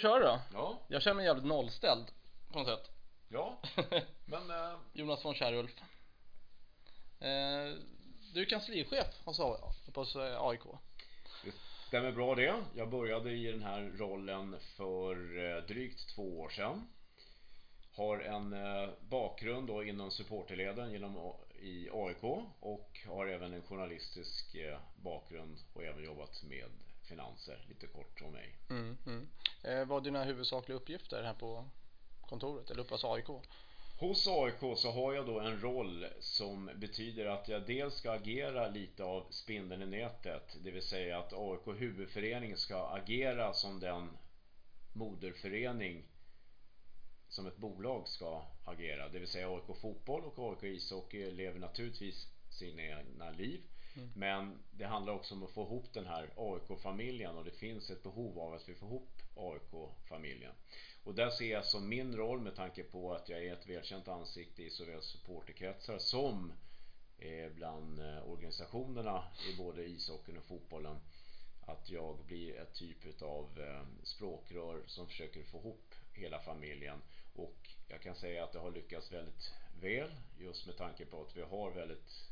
köra då? Ja, Jag känner mig jävligt nollställd på något sätt. ja. Men eh, Jonas von Kärrulf. Eh, du är kanslichef hos, hos eh, AIK. det stämmer bra det. Jag började i den här rollen för eh, drygt två år sedan. Har en eh, bakgrund då inom supporterleden genom, i AIK och har även en journalistisk bakgrund och även jobbat med finanser, lite kort om mig. Mm, mm. Eh, vad är dina huvudsakliga uppgifter här på kontoret eller uppe hos AIK? Hos AIK så har jag då en roll som betyder att jag dels ska agera lite av spindeln i nätet, det vill säga att AIK huvudförening ska agera som den moderförening som ett bolag ska agera, det vill säga AIK fotboll och AIK ishockey lever naturligtvis sina egna liv. Mm. Men det handlar också om att få ihop den här AIK-familjen och det finns ett behov av att vi får ihop AIK-familjen. Och där ser jag som min roll med tanke på att jag är ett välkänt ansikte i såväl supporterkretsar som eh, bland eh, organisationerna i både ishockeyn och fotbollen att jag blir ett typ av eh, språkrör som försöker få ihop hela familjen och jag kan säga att det har lyckats väldigt väl just med tanke på att vi har väldigt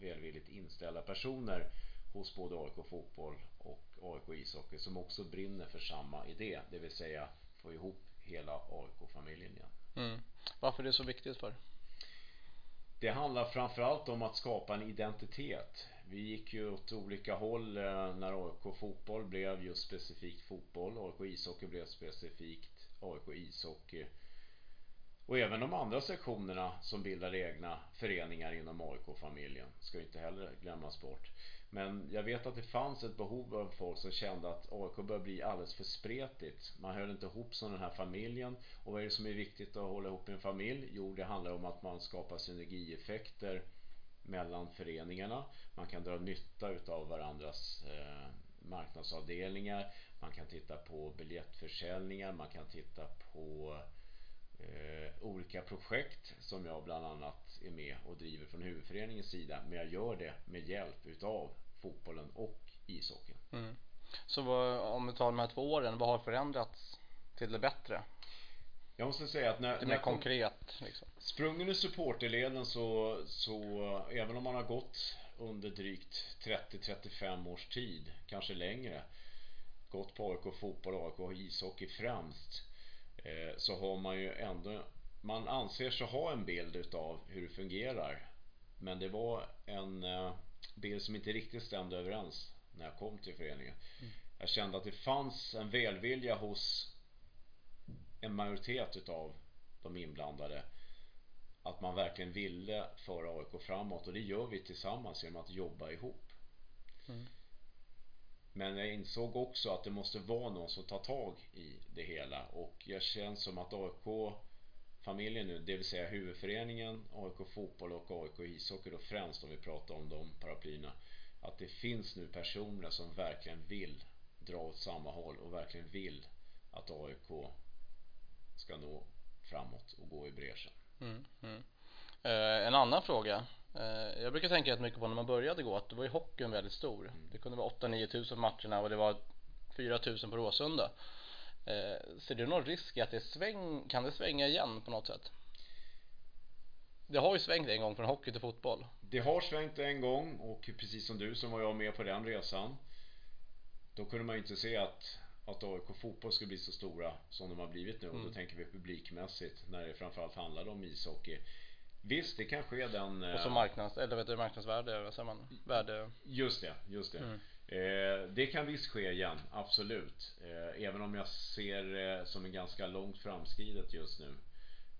välvilligt inställda personer hos både AIK fotboll och AIK ishockey som också brinner för samma idé, det vill säga få ihop hela AIK-familjen igen. Mm. Varför är det så viktigt för? Det handlar framförallt om att skapa en identitet. Vi gick ju åt olika håll eh, när AIK fotboll blev just specifikt fotboll. AIK ishockey blev specifikt AIK ishockey. Och även de andra sektionerna som bildar egna föreningar inom AIK-familjen ska ju inte heller glömmas bort. Men jag vet att det fanns ett behov av folk som kände att AIK började bli alldeles för spretigt. Man höll inte ihop som den här familjen. Och vad är det som är viktigt att hålla ihop en familj? Jo, det handlar om att man skapar synergieffekter mellan föreningarna. Man kan dra nytta utav varandras eh, marknadsavdelningar. Man kan titta på biljettförsäljningar. Man kan titta på eh, olika projekt som jag bland annat är med och driver från huvudföreningens sida. Men jag gör det med hjälp utav fotbollen och ishockeyn. Mm. Så vad, om vi tar de här två åren, vad har förändrats till det bättre? Jag måste säga att när, Lite när mer kom, konkret liksom. sprungen i supporterleden så, så även om man har gått under drygt 30-35 års tid, kanske längre, gått på AIK fotboll, AIK ishockey främst, så har man ju ändå, man anser sig ha en bild utav hur det fungerar. Men det var en eh, bild som inte riktigt stämde överens när jag kom till föreningen. Jag kände att det fanns en välvilja hos en majoritet utav de inblandade att man verkligen ville föra AIK framåt och det gör vi tillsammans genom att jobba ihop. Mm. Men jag insåg också att det måste vara någon som tar tag i det hela och jag känner som att AIK familjen nu, det vill säga huvudföreningen, AIK fotboll och AIK ishockey då främst om vi pratar om de paraplyerna att det finns nu personer som verkligen vill dra åt samma håll och verkligen vill att AIK ska nå framåt och gå i bräschen. Mm, mm. Eh, en annan fråga. Eh, jag brukar tänka rätt mycket på när man började gå att då var ju hockeyn väldigt stor. Det kunde vara 8-9 tusen på matcherna och det var 4 tusen på Råsunda. Eh, ser du någon risk i att det sväng, kan det svänga igen på något sätt? Det har ju svängt en gång från hockey till fotboll. Det har svängt en gång och precis som du så var jag med på den resan. Då kunde man ju inte se att, att AIK fotboll skulle bli så stora som de har blivit nu och då Mm. tänker vi publikmässigt när det framförallt handlade om ishockey. Visst, det kan ske den... Och så eh, marknads, eller vet du, marknadsvärde, vad säger man? Värde. Just det, just det. Mm. Eh, det kan visst ske igen, absolut. Eh, även om jag ser det som en ganska långt framskridet just nu.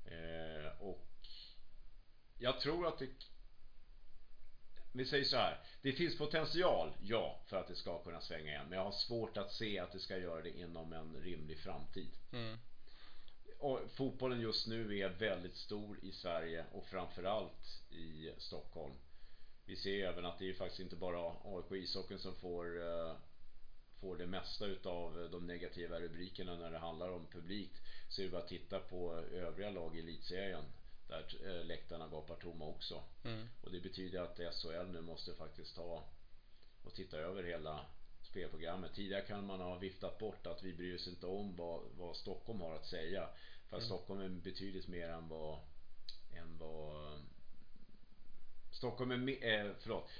Eh, och jag tror att det... Vi säger så här. Det finns potential, ja, för att det ska kunna svänga igen. Men jag har svårt att se att det ska göra det inom en rimlig framtid. Mm. Fotbollen just nu är väldigt stor i Sverige och framförallt i Stockholm. Vi ser även att det är faktiskt inte bara AIK ishockeyn som får, eh, får det mesta utav de negativa rubrikerna när det handlar om publikt. Så är det bara att titta på övriga lag i elitserien där eh, läktarna gapar tomma också. Mm. Och det betyder att SHL nu måste faktiskt ta och titta över hela spelprogrammet. Tidigare kan man ha viftat bort att vi bryr oss inte om vad, vad Stockholm har att säga. För mm. Stockholm är betydligt mer än vad, än vad Stockholm är, mer, eh, förlåt,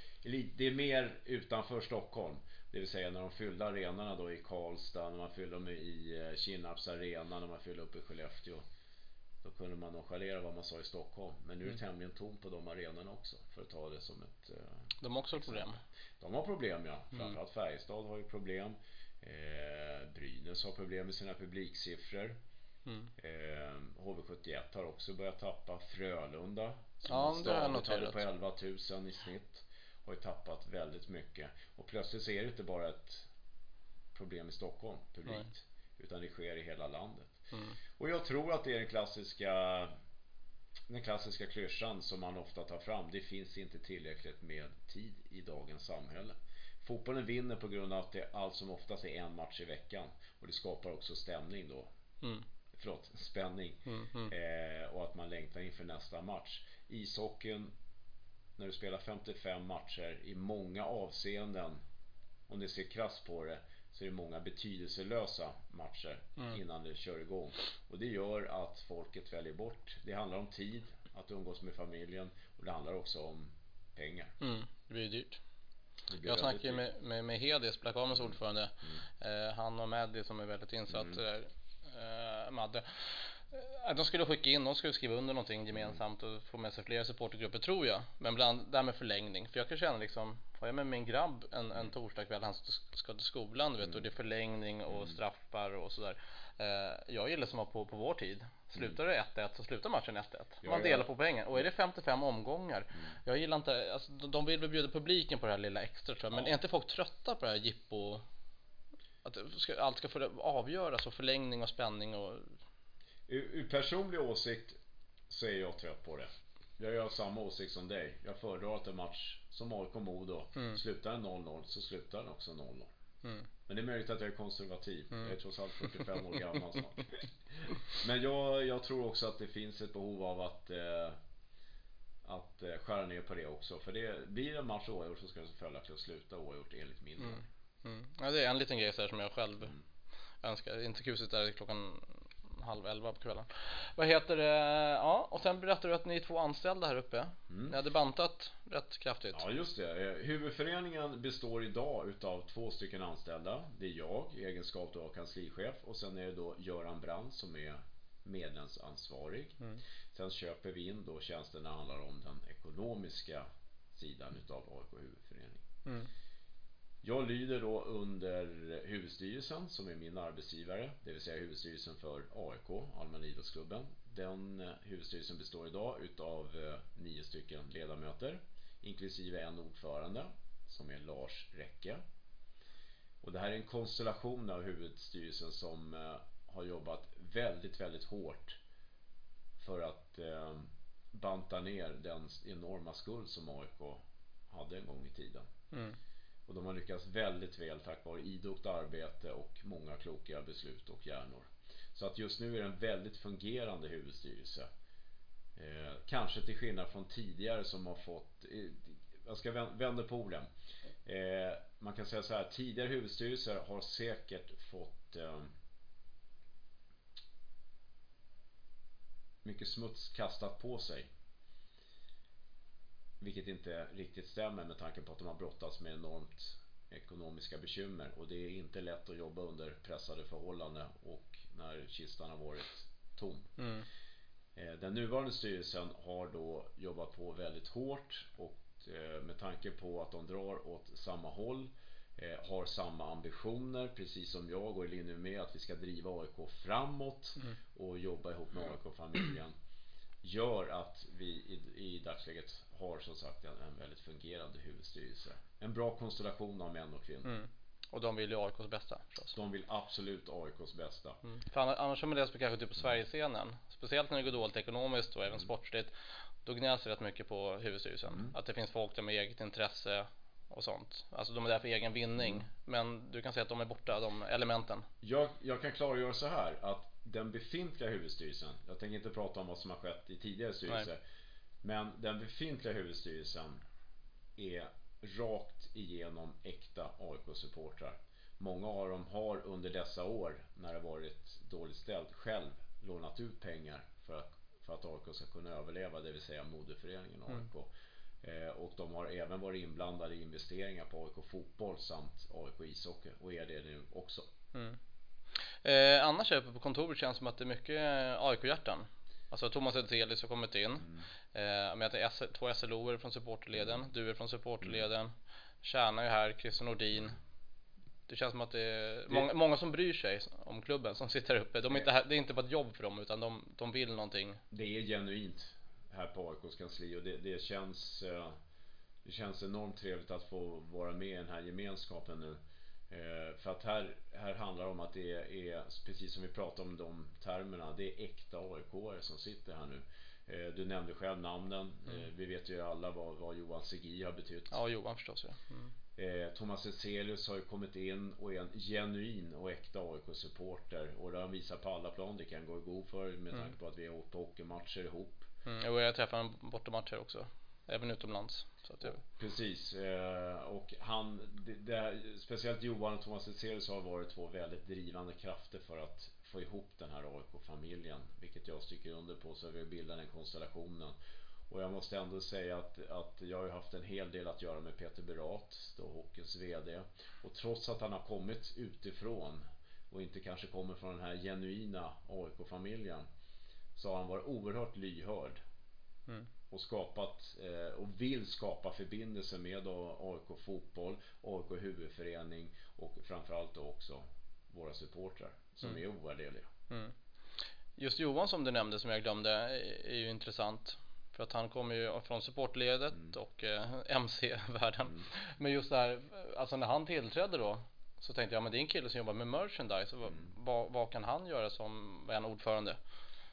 det är mer utanför Stockholm. Det vill säga när de fyllde arenorna då i Karlstad, när man fyllde dem i eh, Kinnarps arena, när man fyllde upp i Skellefteå. Då kunde man nonchalera vad man sa i Stockholm. Men nu är det mm. tämligen tomt på de arenorna också. För att ta det som ett... De har också problem. De har problem ja. Mm. Framförallt Färjestad har ju problem. Eh, Brynäs har problem med sina publiksiffror. Mm. Eh, HV71 har också börjat tappa. Frölunda som ja, jag noterat. på 11 000 i snitt. Har ju tappat väldigt mycket. Och plötsligt så är det inte bara ett problem i Stockholm publikt. Nej. Utan det sker i hela landet. Mm. Och jag tror att det är den klassiska den klassiska klyschan som man ofta tar fram. Det finns inte tillräckligt med tid i dagens samhälle. Fotbollen vinner på grund av att det allt som oftast är en match i veckan. Och det skapar också stämning då. Mm. Förlåt, spänning. Mm, mm. Eh, och att man längtar inför nästa match. Ishockeyn, när du spelar 55 matcher i många avseenden, om ni ser krass på det, så är det många betydelselösa matcher mm. innan det kör igång. Och det gör att folket väljer bort. Det handlar om tid, att umgås med familjen och det handlar också om pengar. Mm, det blir dyrt. Det jag snackade med, med, med Hedis, Black Armors mm. ordförande. Mm. Eh, han och Maddy som är väldigt insatt mm. där. Eh, Madde. De skulle skicka in, de skulle skriva under någonting gemensamt och få med sig fler supportergrupper tror jag. Men bland det här med förlängning. För jag kan känna liksom, har jag med min grabb en, en torsdagkväll, han ska till skolan vet, och det är förlängning och mm. straffar och sådär. Eh, jag gillar som var på, på vår tid. Slutar det 1-1 så slutar matchen 1-1. Man delar på poängen. Och är det 55 omgångar. Mm. Jag gillar inte, alltså, de vill väl bjuda publiken på det här lilla extra tror jag. Men är inte folk trötta på det här jippo? Att allt ska få avgöras och förlängning och spänning och Ur, ur personlig åsikt så är jag trött på det. Jag har samma åsikt som dig. Jag föredrar att en match som AIK-Modo mm. slutar 0-0 så slutar den också 0-0. Mm. Men det är möjligt att jag är konservativ. Mm. Jag är trots allt 45 år gammal snart. Men jag, jag, tror också att det finns ett behov av att eh, att eh, skära ner på det också. För det blir en match oavgjort så ska det följaktligen sluta oavgjort enligt min mm. mm. Ja det är en liten grej så som jag själv mm. önskar. Inte kusigt där klockan halv elva på kvällen. Vad heter det? Ja, och sen berättade du att ni är två anställda här uppe. Mm. Ni hade bantat rätt kraftigt. Ja, just det. Eh, huvudföreningen består idag utav två stycken anställda. Det är jag i egenskap av kanslichef och sen är det då Göran Brand som är medlemsansvarig. Mm. Sen köper vi in då tjänsterna handlar om den ekonomiska sidan utav AIK huvudförening. Mm. Jag lyder då under huvudstyrelsen som är min arbetsgivare, det vill säga huvudstyrelsen för AIK, Allmänna idrottsklubben. Den eh, huvudstyrelsen består idag utav eh, nio stycken ledamöter, inklusive en ordförande som är Lars Räcke. Och det här är en konstellation av huvudstyrelsen som eh, har jobbat väldigt, väldigt hårt för att banta ner den enorma skuld som AIK hade en gång i tiden. Mm. Och de har lyckats väldigt väl tack vare idogt arbete och många kloka beslut och hjärnor. Så att just nu är det en väldigt fungerande huvudstyrelse. Eh, kanske till skillnad från tidigare som har fått, eh, jag ska vända på orden. Eh, man kan säga så här, tidigare huvudstyrelser har säkert fått eh, mycket smuts kastat på sig vilket inte riktigt stämmer med tanke på att de har brottats med enormt ekonomiska bekymmer och det är inte lätt att jobba under pressade förhållanden och när kistan har varit tom. Mm. Eh, den nuvarande styrelsen har då jobbat på väldigt hårt och eh, med tanke på att de drar åt samma håll eh, har samma ambitioner precis som jag och i linje med att vi ska driva AIK framåt mm. och jobba ihop med AIK-familjen gör att vi i, i dagsläget har som sagt en, en, väldigt fungerande huvudstyrelse. En bra konstellation av män och kvinnor. Mm. Och de vill ju AIKs bästa förstås. De vill absolut AIKs bästa. Mm. För annars, annars man det kanske typ på Sverigescenen. Speciellt när det går dåligt ekonomiskt och även mm. sportsligt. Då gnälls det rätt mycket på huvudstyrelsen. Mm. Att det finns folk där med eget intresse och sånt. Alltså de är där för egen vinning. Mm. Men du kan säga att de är borta, de elementen. Jag, jag kan klargöra så här att den befintliga huvudstyrelsen, jag tänker inte prata om vad som har skett i tidigare styrelser, men den befintliga huvudstyrelsen är rakt igenom äkta AIK-supportrar. Många av dem har under dessa år, när det varit dåligt ställt, själv lånat ut pengar för att, för att AIK ska kunna överleva, det vill säga moderföreningen AIK. Mm. Eh, och de har även varit inblandade i investeringar på AIK fotboll samt AIK ishockey och är det nu också. Mm. Eh, annars uppe på kontoret känns det som att det är mycket AIK-hjärtan. Alltså Thomas Edselius har kommit in. Mm. Eh, men jag S två SLO från supporterleden, mm. du är från supporterleden. Mm. Kärna är här, Christer Nordin. Det känns som att det är det... Många, många, som bryr sig om klubben som sitter här uppe. De är inte här, det är inte bara ett jobb för dem utan de, de vill någonting. Det är genuint här på AIKs kansli och det, det känns eh, det känns enormt trevligt att få vara med i den här gemenskapen nu. Eh, för att här, här handlar det om att det är, precis som vi pratade om de termerna, det är äkta aik som sitter här nu. Eh, du nämnde själv namnen. Mm. Vi vet ju alla vad, vad Johan Segi har betytt. Ja, Johan förstås. Ja. Mm. Thomas Ezelius har ju kommit in och är en genuin och äkta AIK-supporter och det har han visat på alla plan. Det kan gå i god för med mm. tanke på att vi har åkt på hockeymatcher ihop. Mm, och jag träffade honom bortamatcher också. Även utomlands. Jag... Precis. Eh, och han, det, det, speciellt Johan och Thomas Etzelius har varit två väldigt drivande krafter för att få ihop den här AIK-familjen. Vilket jag stycker under på så vi har bildat den konstellationen. Och jag måste ändå säga att, att jag har haft en hel del att göra med Peter Berat, då Hockeyns VD. Och trots att han har kommit utifrån och inte kanske kommer från den här genuina AIK-familjen så har han varit oerhört lyhörd. Mm. Och skapat eh, och vill skapa förbindelser med AIK fotboll, AIK huvudförening och framförallt då också våra supportrar som mm. är ovärderliga. Mm. Just Johan som du nämnde som jag glömde är ju intressant. För att han kommer ju från supportledet mm. och eh, MC-världen. Mm. Men just det här, alltså när han tillträdde då så tänkte jag men det är en kille som jobbar med merchandise. Mm. Vad, vad, kan han göra som en ordförande?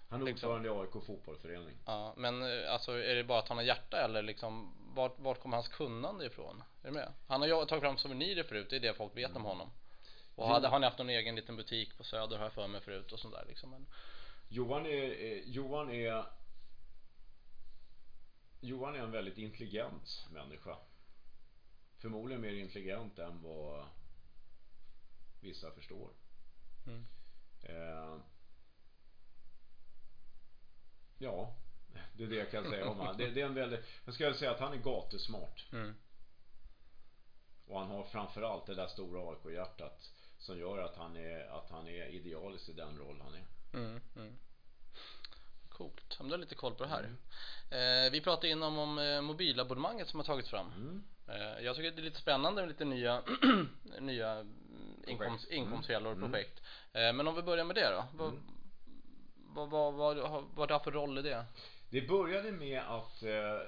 Han är liksom. ordförande i AIK fotbollsförening. Ja, men eh, alltså är det bara att han har hjärta eller liksom vart, vart kommer hans kunnande ifrån? Är du med? Han har ju tagit fram souvenirer förut, det är det folk vet mm. om honom. Och hade han haft någon egen liten butik på Söder har jag för mig förut och sånt där liksom. Men... Johan är, eh, Johan är Johan är en väldigt intelligent människa. Förmodligen mer intelligent än vad vissa förstår. Mm. Eh, Ja, det är det jag kan säga om honom. Det, det, är en väldigt, jag ska säga att han är gatusmart. Mm. Och han har framförallt det där stora AIK-hjärtat som gör att han är, att han är idealisk i den roll han är. Mm, mm. Coolt, du har lite koll på det här. Mm. Eh, vi pratade innan om eh, mobilabonnemanget som har tagits fram. Mm. Eh, jag tycker det är lite spännande med lite nya, nya inkomst, inkomstkällor och mm. projekt. Eh, men om vi börjar med det då. Mm vad, vad, vad, vad det har för roll i det? Det började med att eh,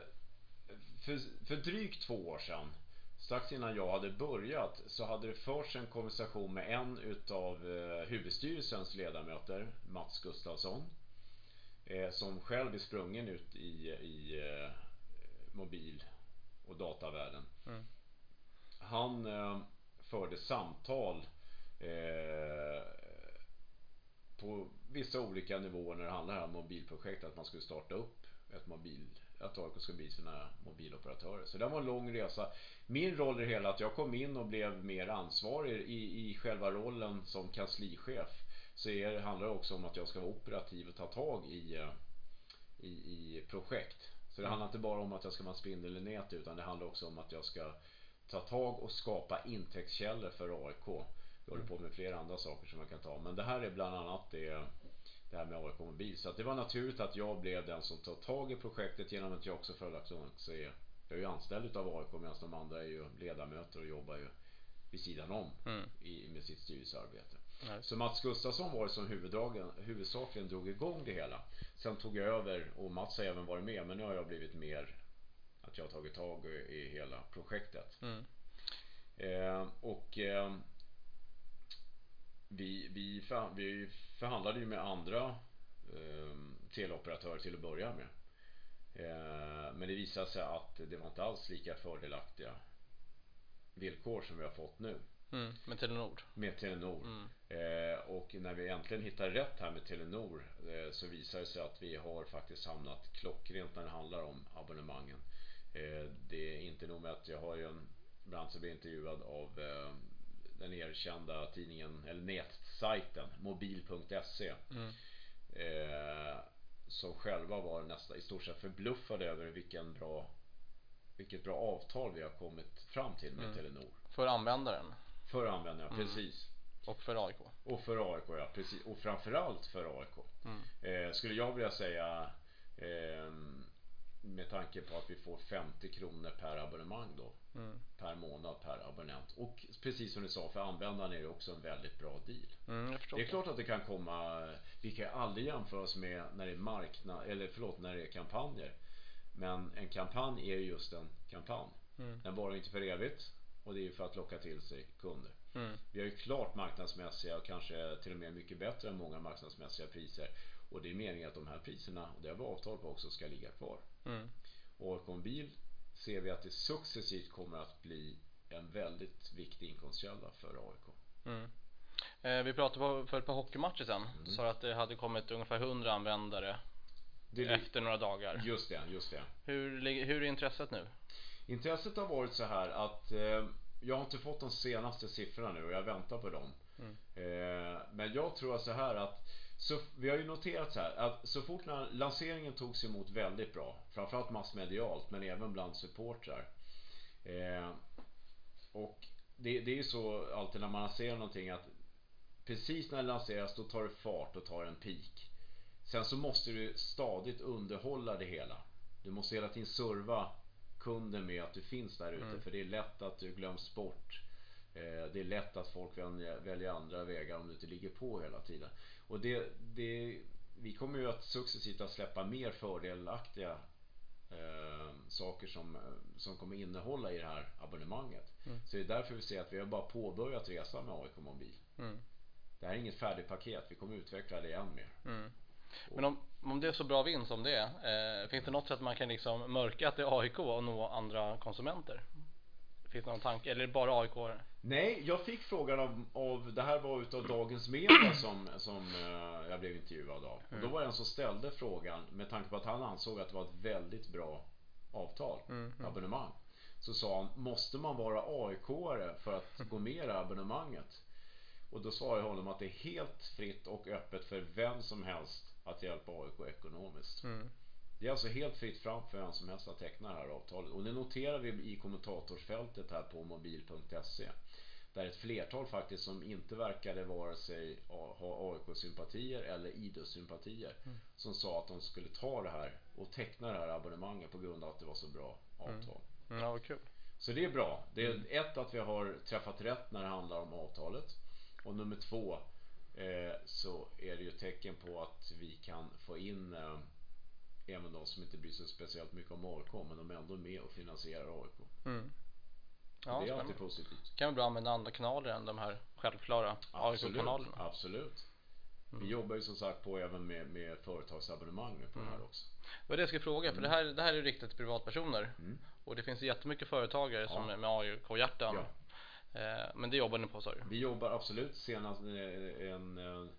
för, för drygt två år sedan strax innan jag hade börjat så hade det förts en konversation med en utav eh, huvudstyrelsens ledamöter, Mats Gustafsson, eh, som själv är sprungen ut i, i mobil och datavärlden. Mm. Han förde samtal på vissa olika nivåer när det handlar om mobilprojekt att man skulle starta upp ett mobil att AIK ska bli sina mobiloperatörer. Så det var en lång resa. Min roll i det hela att jag kom in och blev mer ansvarig i, i själva rollen som kanslichef. Så är, handlar det också om att jag ska vara operativ och ta tag i, i, i projekt. Så det handlar inte bara om att jag ska vara spindel i nätet, utan det handlar också om att jag ska ta tag och skapa intäktskällor för AIK. Vi håller på med flera andra saker som man kan ta. Men det här är bland annat det, det här med AIK Mobil. Så att det var naturligt att jag blev den som tar tag i projektet genom att jag också följaktligen är jag är ju anställd utav AIK medan de andra är ju ledamöter och jobbar ju vid sidan om mm. i, med sitt styrelsearbete. Nej. Så Mats Gustafsson var det som huvuddragen, huvudsakligen drog igång det hela. Sen tog jag över och Mats har även varit med men nu har jag blivit mer att jag har tagit tag i, i hela projektet. Mm. Eh, och eh, vi, vi, för, vi förhandlade ju med andra eh, teleoperatörer till att börja med. Eh, men det visade sig att det var inte alls lika fördelaktiga villkor som vi har fått nu. Mm, med Telenor. Med Telenor. Mm. Eh, och när vi äntligen hittar rätt här med Telenor eh, så visar det sig att vi har faktiskt hamnat klockrent när det handlar om abonnemangen. Eh, det är inte nog med att jag har ju en, ibland så blir intervjuad av eh, den erkända tidningen, eller nätsajten, mobil.se. Mm. Eh, som själva var nästan i stort sett förbluffade över vilken bra, vilket bra avtal vi har kommit fram till med mm. Telenor. För användaren? För användaren, mm. precis. Och för AIK? Och för AIK, ja precis. Och framförallt för AIK. Mm. Eh, skulle jag vilja säga eh, med tanke på att vi får 50 kronor per abonnemang då. Mm. Per månad per abonnent. Och precis som du sa, för användaren är det också en väldigt bra deal. Mm, det är klart att det kan komma, vi kan aldrig jämföra oss med när det är marknad, eller förlåt, när det är kampanjer. Men en kampanj är just en kampanj. Mm. Den varar inte för evigt och det är för att locka till sig kunder. Mm. Vi har ju klart marknadsmässiga och kanske till och med mycket bättre än många marknadsmässiga priser. Och det är meningen att de här priserna, och det har vi avtal på också, ska ligga kvar. Mm. Och Mobil ser vi att det successivt kommer att bli en väldigt viktig inkomstkälla för AIK. Mm. Eh, vi pratade på, för ett par hockeymatcher sen, mm. sa att det hade kommit ungefär 100 användare det, efter några dagar. Just det, just det. Hur, hur är intresset nu? Intresset har varit så här att eh, jag har inte fått de senaste siffrorna nu och jag väntar på dem. Mm. Eh, men jag tror så här att så vi har ju noterat så här att så fort när lanseringen togs emot väldigt bra, framförallt massmedialt men även bland supportrar. Eh, och det, det är ju så alltid när man lanserar någonting att precis när det lanseras då tar det fart och tar en peak. Sen så måste du stadigt underhålla det hela. Du måste hela tiden serva kunden med att du finns där ute mm. för det är lätt att du glöms bort. Eh, det är lätt att folk väljer andra vägar om du inte ligger på hela tiden. Och det, det, vi kommer ju att successivt att släppa mer fördelaktiga eh, saker som, som kommer innehålla i det här abonnemanget. Mm. Så det är därför vi ser att vi har bara påbörjat resan med AIK Mobil. Mm. Det här är inget färdigt paket, vi kommer utveckla det än mer. Mm. Men om, om det är så bra vinst som det är, eh, finns det något sätt man kan liksom mörka att det är AIK och nå andra konsumenter? Finns det någon tanke, eller är det bara AIK? Nej, jag fick frågan av, av det här var utav Dagens Media som, som uh, jag blev intervjuad av. Mm. Och då var det en som ställde frågan med tanke på att han ansåg att det var ett väldigt bra avtal, mm. mm. abonnemang. Så sa han, måste man vara AIK-are för att gå med i abonnemanget? Och då svarade jag honom att det är helt fritt och öppet för vem som helst att hjälpa AIK ekonomiskt. Mm. Det är alltså helt fritt fram för vem som helst att teckna det här avtalet. Och det noterar vi i kommentatorsfältet här på mobil.se. Där ett flertal faktiskt som inte verkade vare sig ha AIK-sympatier eller idrottssympatier mm. som sa att de skulle ta det här och teckna det här abonnemanget på grund av att det var så bra avtal. Mm. Ja, vad kul. Så det är bra. Det är mm. ett att vi har träffat rätt när det handlar om avtalet. Och nummer två eh, så är det ju tecken på att vi kan få in eh, även de som inte bryr sig speciellt mycket om AIK men de är ändå med och finansierar AIK. Mm. Ja, det är alltid positivt. Kan vara bra använda andra kanaler än de här självklara AIK-kanalerna. Absolut. Mm. Vi jobbar ju som sagt på även med, med företagsabonnemang nu på mm. det här också. Vad det jag ska fråga, för mm. det, här, det här är riktat till privatpersoner mm. och det finns jättemycket företagare ja. som är med AIK-hjärtan. Ja. Eh, men det jobbar ni på sa du? Vi jobbar absolut senast eh, en, en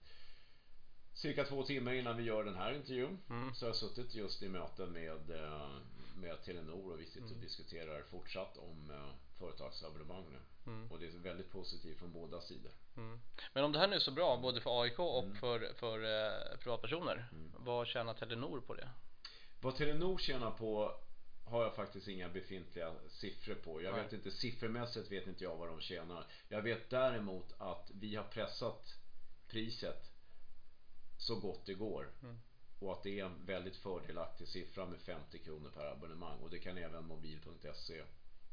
cirka två timmar innan vi gör den här intervjun mm. så har jag suttit just i möten med, eh, med Telenor och vi sitter och mm. diskuterar fortsatt om eh, företagsabonnemang nu. Mm. Och det är väldigt positivt från båda sidor. Mm. Men om det här nu är så bra både för AIK och mm. för, för eh, privatpersoner, mm. vad tjänar Telenor på det? Vad Telenor tjänar på har jag faktiskt inga befintliga siffror på. Jag Nej. vet inte, siffermässigt vet inte jag vad de tjänar. Jag vet däremot att vi har pressat priset så gott det går. Mm. Och att det är en väldigt fördelaktig siffra med 50 kronor per abonnemang. Och det kan även mobil.se.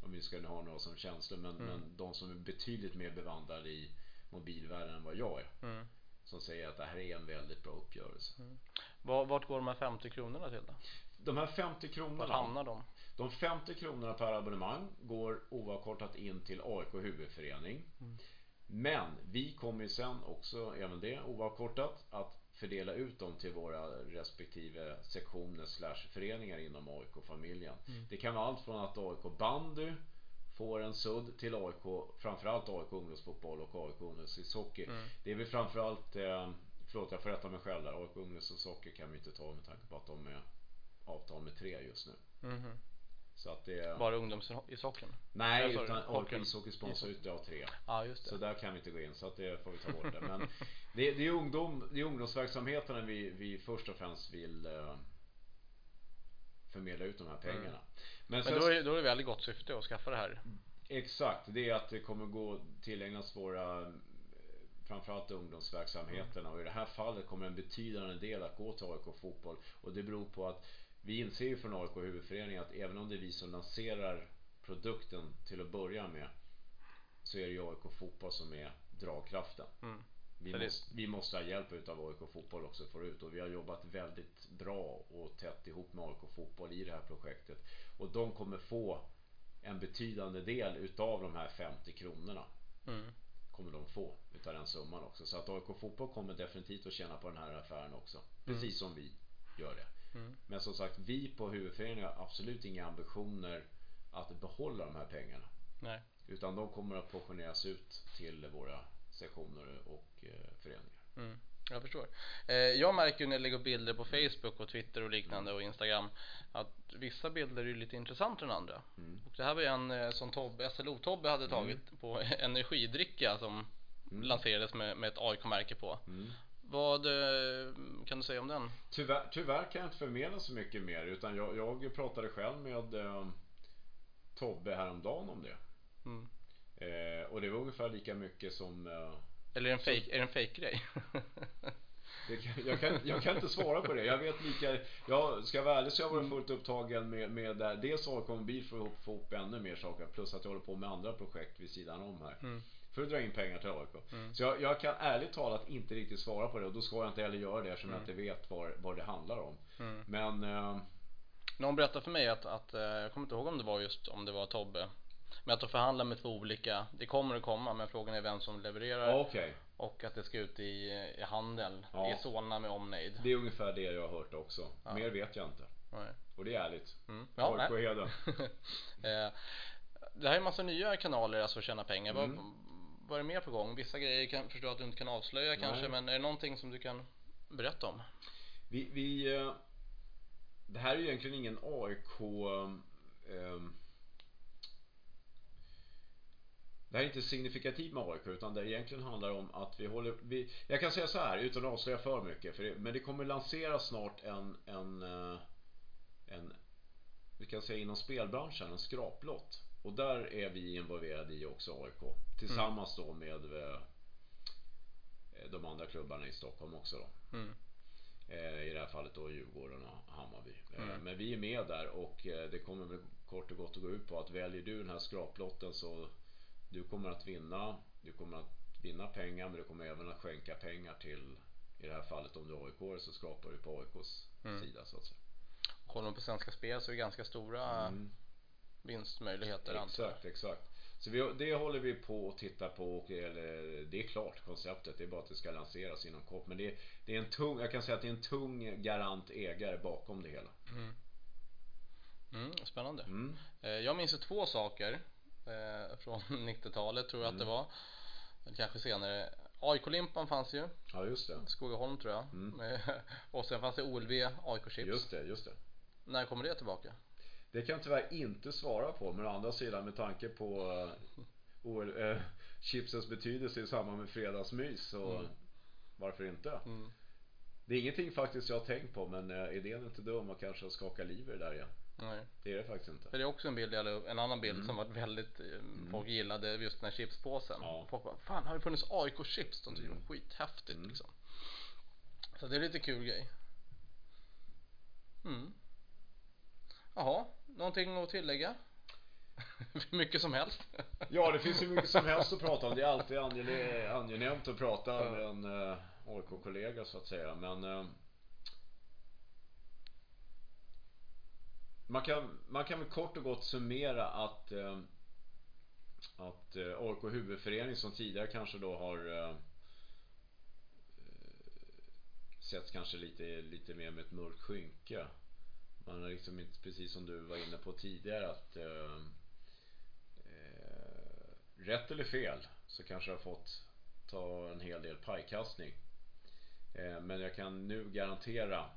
Om vi ska ha några som känslor. Men, mm. men de som är betydligt mer bevandrade i mobilvärlden än vad jag är. Mm. Som säger att det här är en väldigt bra uppgörelse. Mm. Vart går de här 50 kronorna till då? De här 50 kronorna. Vart hamnar de? De 50 kronorna per abonnemang går oavkortat in till AIK huvudförening. Mm. Men vi kommer ju sen också, även det oavkortat, att fördela ut dem till våra respektive sektioner slash föreningar inom AIK-familjen. Mm. Det kan vara allt från att AIK bandy får en sudd till AIK, framförallt AIK ungdomsfotboll och AIK ungdomsishockey. Mm. Det är väl framförallt, eh, förlåt jag får rätta mig själv där, AIK ungdomsishockey kan vi inte ta med tanke på att de är avtal med tre just nu. Mm. Så att det. Bara ungdomshockeyn? Nej, utan AIK ishockey sponsrar ut av tre. Ja, just det. Så där kan vi inte gå in, så att det får vi ta bort det. Men det, det är, ungdom, det är ungdomsverksamheten vi, vi först och främst vill uh, förmedla ut de här pengarna. Mm. Men, sen, Men då, är, då är det väldigt gott syfte att skaffa det här. Exakt, det är att det kommer gå tillägnas våra framförallt ungdomsverksamheterna och i det här fallet kommer en betydande del att gå till AIK fotboll och det beror på att vi inser ju från AIK huvudförening att även om det är vi som lanserar produkten till att börja med så är det ju AIK fotboll som är dragkraften. Mm. Vi, måste, vi måste ha hjälp utav AIK fotboll också förut och vi har jobbat väldigt bra och tätt ihop med AIK fotboll i det här projektet och de kommer få en betydande del utav de här 50 kronorna. Mm kommer de få utav den summan också. Så att AIK Fotboll kommer definitivt att tjäna på den här affären också. Precis mm. som vi gör det. Mm. Men som sagt, vi på huvudföreningen har absolut inga ambitioner att behålla de här pengarna. Nej. Utan de kommer att portioneras ut till våra sektioner och eh, föreningar. Mm. Jag förstår. Eh, jag märker ju när jag lägger bilder på Facebook och Twitter och liknande och Instagram att vissa bilder är lite intressantare än andra. Mm. Och det här var ju en eh, som Tobbe, SLO-Tobbe hade mm. tagit mm. på energidricka som mm. lanserades med, med ett AIK-märke på. Mm. Vad eh, kan du säga om den? Tyvärr, tyvärr kan jag inte förmedla så mycket mer utan jag, jag pratade själv med eh, Tobbe häromdagen om det. Mm. Eh, och det var ungefär lika mycket som eh, eller är det en fake, är det en fake grej? Kan, jag, kan, jag kan inte svara på det. Jag vet lika, jag ska vara ärlig så jag varit fullt upptagen med, med där. Dels kommit bil för att få ihop ännu mer saker. Plus att jag håller på med andra projekt vid sidan om här. Mm. För att dra in pengar till AIK. Mm. Så jag, jag, kan ärligt talat inte riktigt svara på det. Och då ska jag inte heller göra det eftersom mm. jag inte vet vad, vad det handlar om. Mm. Men... Eh, Någon berättade för mig att, att, eh, jag kommer inte ihåg om det var just om det var Tobbe med att de förhandlar med två olika, det kommer att komma men frågan är vem som levererar okay. och att det ska ut i, i handel ja. i Solna med omnejd. Det är ungefär det jag har hört också. Ja. Mer vet jag inte. Nej. Och det är ärligt. Mm. Ja, på heden. Eh, det här är en massa nya kanaler alltså att tjäna pengar. Mm. Vad, är det mer på gång? Vissa grejer kan förstå att du inte kan avslöja Nej. kanske men är det någonting som du kan berätta om? Vi, vi eh, det här är ju egentligen ingen AIK um, det här är inte signifikativt med AIK utan det egentligen handlar om att vi håller vi, Jag kan säga så här utan att avslöja för mycket för det, Men det kommer lanseras snart en, en, eh, en Vi kan säga inom spelbranschen en skraplott Och där är vi involverade i också AIK Tillsammans då med eh, De andra klubbarna i Stockholm också då mm. Eh, I det här fallet då Djurgården och Hammarby mm. Men vi är med där och det kommer väl kort och gott att gå ut på att väljer du den här skraplotten så du kommer att vinna, du kommer att vinna pengar men du kommer även att skänka pengar till i det här fallet om du är AIK så skapar du på AIKs mm. sida så att säga. Kollar man på Svenska Spel så är det ganska stora mm. Vinstmöjligheter. Exakt, exakt. Så vi, det håller vi på att titta på och eller, det är klart konceptet. Det är bara att det ska lanseras inom kort. Men det, det, är en tung, jag kan säga att det är en tung garant ägare bakom det hela. Mm. Mm, spännande. Mm. Eh, jag minns två saker eh, från 90-talet tror jag att det mm. var. Eller kanske senare. AIK-limpan fanns ju. Ja just det. Skogaholm tror jag. Mm. och sen fanns det OLV AIK-chips. Just det, just det. När kommer det tillbaka? Det kan jag tyvärr inte svara på men å andra sidan med tanke på OL, äh, chipsens betydelse i samband med fredagsmys så mm. varför inte? Mm. Det är ingenting faktiskt jag har tänkt på men äh, idén är inte dum att kanske skaka liv i det där igen. Nej. Det är det faktiskt inte. För det är också en bild, eller en annan bild mm. som var väldigt, eh, mm. folk gillade just den här chipspåsen. Ja. Folk bara, fan har det funnits AIK-chips? De tyckte mm. det var skithäftigt mm. liksom. Så det är lite kul grej. Mm. Jaha, någonting att tillägga? mycket som helst. ja, det finns ju mycket som helst att prata om. Det är alltid angenämt att prata med en uh, eh, AIK-kollega så att säga. Men uh, man kan, man kan väl kort och gott summera att eh, att eh, AIK huvudförening som tidigare kanske då har eh, sett kanske lite, lite mer med ett mörkt skynke. Man har liksom inte, precis som du var inne på tidigare att eh, eh, rätt eller fel så kanske har fått ta en hel del pajkastning. Eh, men jag kan nu garantera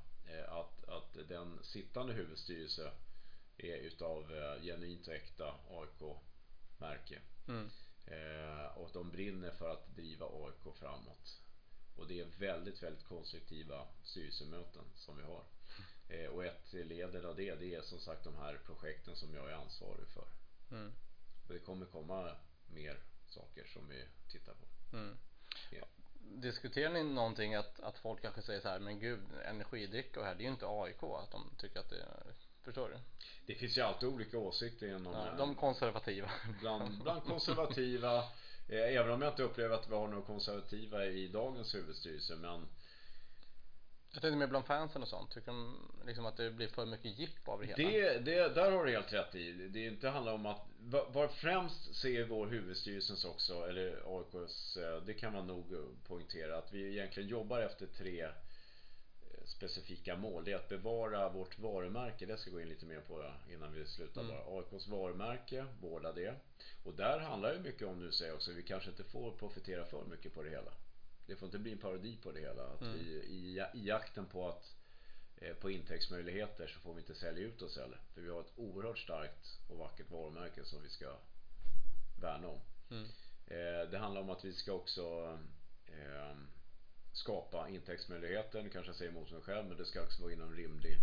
att, att den sittande huvudstyrelse är utav eh, genuint äkta AIK-märke. Mm. Eh, och de brinner för att driva AIK framåt. Och det är väldigt, väldigt konstruktiva styrelsemöten som vi har. Eh, och ett led av det, det är som sagt de här projekten som jag är ansvarig för. Mm. Det kommer komma mer saker som vi tittar på. Mm. Ja. Diskuterar ni någonting att, att folk kanske säger så här, men gud, energidryck och här, det är ju inte AIK, att de tycker att det är, förstår du? Det finns ju alltid olika åsikter inom ja, De konservativa. Bland, bland konservativa, eh, även om jag inte upplever att vi har några konservativa i dagens huvudstyrelse, men jag tänkte mer bland fansen och sånt. Tycker de liksom att det blir för mycket jipp av det hela? Det, det, där har du helt rätt i. Det inte handlar om att, vad främst ser vår huvudstyrelsens också, eller AIKs, eh, det kan man nog poängtera, att vi egentligen jobbar efter tre eh, specifika mål. Det är att bevara vårt varumärke, det ska jag gå in lite mer på innan vi slutar mm. bara. AIKs varumärke, vårda det. Och där handlar det mycket om, nu säger jag också, vi kanske inte får profitera för mycket på det hela det får inte bli en parodi på det hela. Att mm. vi, i, i jakten på att eh, på intäktsmöjligheter så får vi inte sälja ut oss heller. För vi har ett oerhört starkt och vackert varumärke som vi ska värna om. Mm. Eh, det handlar om att vi ska också eh, skapa intäktsmöjligheter. Nu kanske jag säger emot mig själv men det ska också vara inom rimlig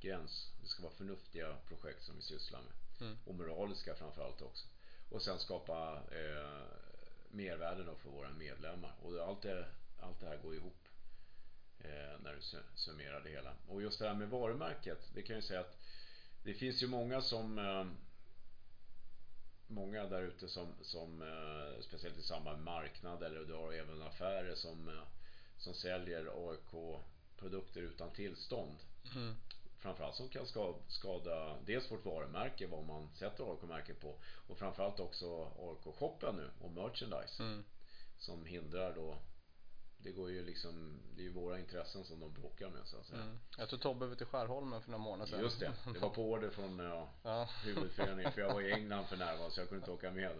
gräns. Det ska vara förnuftiga projekt som vi sysslar med. Mm. Och moraliska framförallt också. Och sen skapa eh, Mervärde då för våra medlemmar. Och allt det, allt det här går ihop eh, när du summerar det hela. Och just det här med varumärket, det kan jag säga att det finns ju många som eh, Många där ute som, som eh, speciellt i samband med marknad eller du har även affärer som, eh, som säljer AIK produkter utan tillstånd. Mm framförallt som kan skada dels vårt varumärke, vad man sätter AIK-märket på och framförallt också AIK-shoppen nu och merchandise mm. som hindrar då det går ju liksom, det är ju våra intressen som de bråkar med så att säga. Mm. Jag tror Tobbe var till Skärholmen för några månader sedan. Just det, det var på order från ja, ja. huvudföreningen för jag var i England för närvarande så jag kunde inte åka med.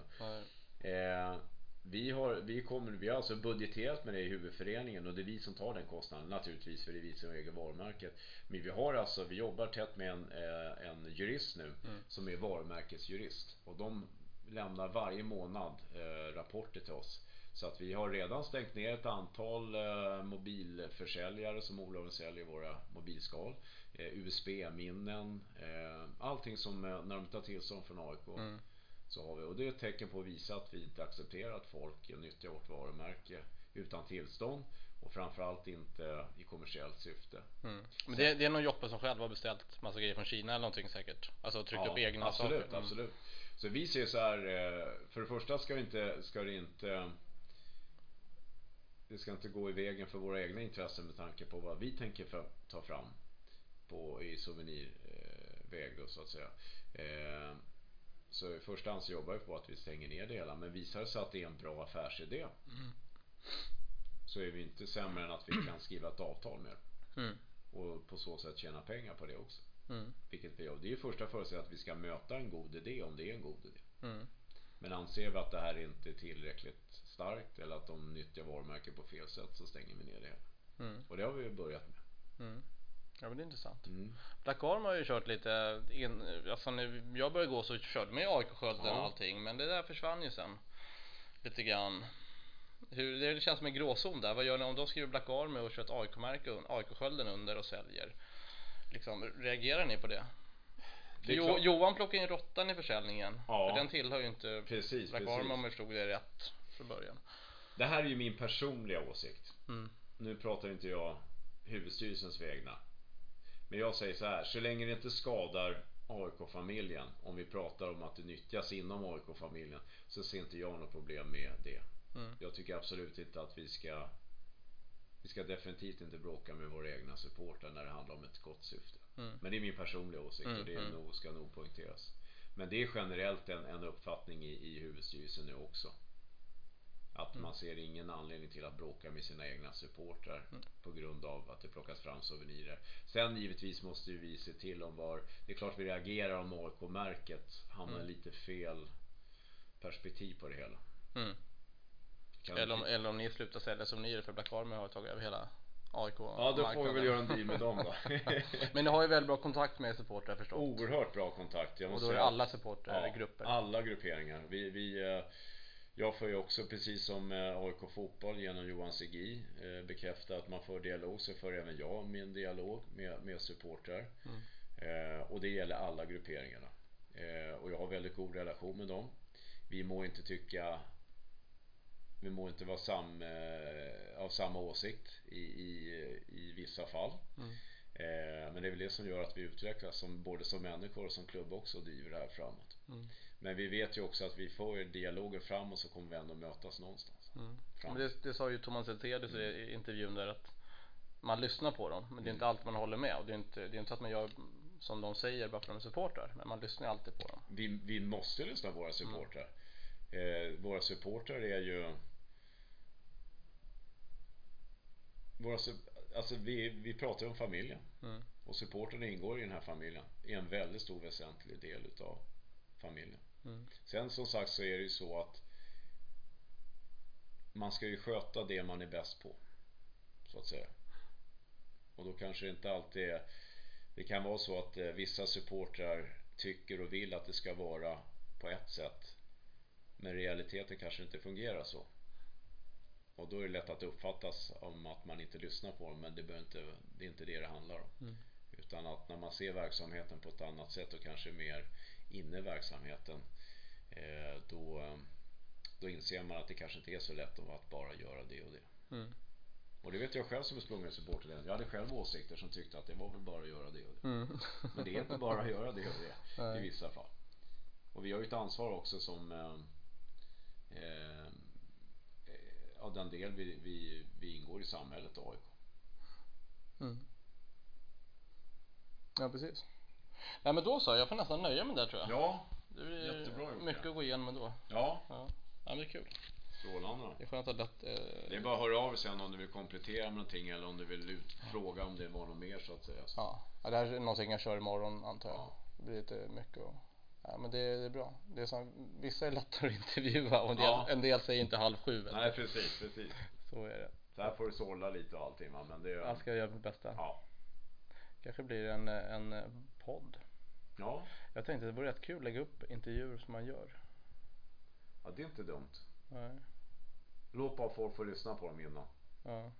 Eh, vi har, vi, kommer, vi har alltså budgeterat med det i huvudföreningen och det är vi som tar den kostnaden naturligtvis för det är vi som äger varumärket. Men vi har alltså, vi jobbar tätt med en, eh, en jurist nu mm. som är varumärkesjurist och de lämnar varje månad eh, rapporter till oss. Så att vi har redan stängt ner ett antal eh, mobilförsäljare som olagligen säljer våra mobilskal. Eh, USB-minnen, eh, allting som eh, när de tar tillstånd från AIK. Mm så har vi, och det är ett tecken på att visa att vi inte accepterar att folk nyttjar vårt varumärke utan tillstånd och framförallt inte i kommersiellt syfte. Mm. Men det, det är nog Joppe som själv har beställt massa grejer från Kina eller någonting säkert? Alltså tryckt ja, upp egna absolut, saker? Mm. Absolut, Så vi ser så här, eh, för det första ska det inte, ska det inte det ska inte gå i vägen för våra egna intressen med tanke på vad vi tänker för, ta fram på, i souvenirväg då så att säga. Så i första hand så jobbar vi på att vi stänger ner det hela. Men visar det sig att det är en bra affärsidé mm. så är vi inte sämre än att vi kan skriva ett avtal med mm. Och på så sätt tjäna pengar på det också. Mm. Vilket vi gör. Det är ju första förutsättningen att vi ska möta en god idé om det är en god idé. Mm. Men anser vi att det här inte är tillräckligt starkt eller att de nyttjar varumärket på fel sätt så stänger vi ner det. Mm. Och det har vi börjat med. Ja men det är intressant. Mm. Black Arm har ju kört lite, in, alltså när jag började gå så körde man ju AIK-skölden ja. och allting men det där försvann ju sen lite grann. Hur, det känns som en gråzon där. Vad gör ni om de skriver Black Army och kör ett AIK-märke, AIK-skölden under och säljer? Liksom, reagerar ni på det? det jo, Johan plockar in råttan i försäljningen. Ja. För den tillhör ju inte precis, Black precis. Army om jag förstod det rätt från början. Det här är ju min personliga åsikt. Mm. Nu pratar inte jag huvudstyrelsens vägnar. Men jag säger så här, så länge det inte skadar AIK-familjen, om vi pratar om att det nyttjas inom AIK-familjen, så ser inte jag något problem med det. Mm. Jag tycker absolut inte att vi ska vi ska definitivt inte bråka med våra egna supportrar när det handlar om ett gott syfte. Mm. Men det är min personliga åsikt och det mm, mm. nog, ska nog poängteras. Men det är generellt en, en uppfattning i, i huvudstyrelsen nu också. Att mm. man ser ingen anledning till att bråka med sina egna supportrar mm. på grund av att det plockas fram souvenirer. Sen givetvis måste ju vi se till om var, det är klart vi reagerar om AIK-märket hamnar mm. lite fel perspektiv på det hela. Mm. Eller, om, eller om ni slutar sälja souvenirer för Black Army har tagit över hela AIK Ja då får vi väl göra en deal med dem då Men ni har ju väldigt bra kontakt med supportrar förstås Oerhört bra kontakt jag Och då är det alla supportrar, ja, grupper alla grupperingar vi, vi eh, jag får ju också precis som eh, AIK Fotboll genom Johan Segi eh, bekräfta att man för dialog så för även jag min dialog med, med supportrar mm. och det gäller alla grupperingarna och jag har väldigt god relation med dem vi må inte tycka vi må inte vara sam, av samma åsikt i, i, i vissa fall mm. men det är väl det som gör att vi utvecklas som, både som människor och som klubb också och driver det här framåt mm. Men vi vet ju också att vi får dialogen framåt så kommer vi ändå mötas någonstans. Mm. Men det, det, sa ju Thomas Eltelius mm. i intervjun där att man lyssnar på dem men det är inte alltid man håller med och det är inte, det är inte så att man gör som de säger bara för att de är supportrar men man lyssnar alltid på dem. Vi, vi måste lyssna på våra supportrar. Mm. Eh, våra supportrar är ju våra, alltså vi, vi pratar om familjen mm. och supporten ingår i den här familjen är en väldigt stor väsentlig del utav familjen. Mm. Sen som sagt så är det ju så att man ska ju sköta det man är bäst på. Så att säga. Och då kanske det inte alltid är Det kan vara så att eh, vissa supportrar tycker och vill att det ska vara på ett sätt. Men realiteten kanske inte fungerar så. Och då är det lätt att uppfattas om att man inte lyssnar på dem men det, inte, det är inte det det handlar om. Mm. Utan att när man ser verksamheten på ett annat sätt och kanske mer inne i verksamheten Eh, då, då inser man att det kanske inte är så lätt att bara göra det och det. Mm. Och det vet jag själv som är sprungen supporter. Jag hade själv åsikter som tyckte att det var väl bara att göra det och det. Mm. Men det är inte bara att göra det och det Nej. i vissa fall. Och vi har ju ett ansvar också som eh, eh, av den del vi, vi, vi ingår i samhället AIK. Mm. Ja precis. Nej men då så, jag får nästan nöja mig där tror jag. Ja, det blir Jättebra gjort, mycket att gå igenom ändå. Ja. Ja, ja men det är kul. Strålande. Det är skönt att lätt, eh... Det är bara att höra av sig om du vill komplettera med någonting eller om du vill ut, fråga om det var något mer så att säga. Ja. ja, det här är någonting jag kör imorgon antar jag. Ja. Det blir lite mycket och... Ja, men det, det är bra. Det är som, vissa är lättare att intervjua och en del, ja. en del säger inte halv sju. Nej, precis, precis. Så är det. Så här får du sålla lite och allting va? Men det är... Jag ska göra mitt bästa. Ja. Kanske blir en, en podd. Ja. Jag tänkte det vore rätt kul att lägga upp intervjuer som man gör. Ja, det är inte dumt. Nej. Låt bara folk få lyssna på dem innan. Ja.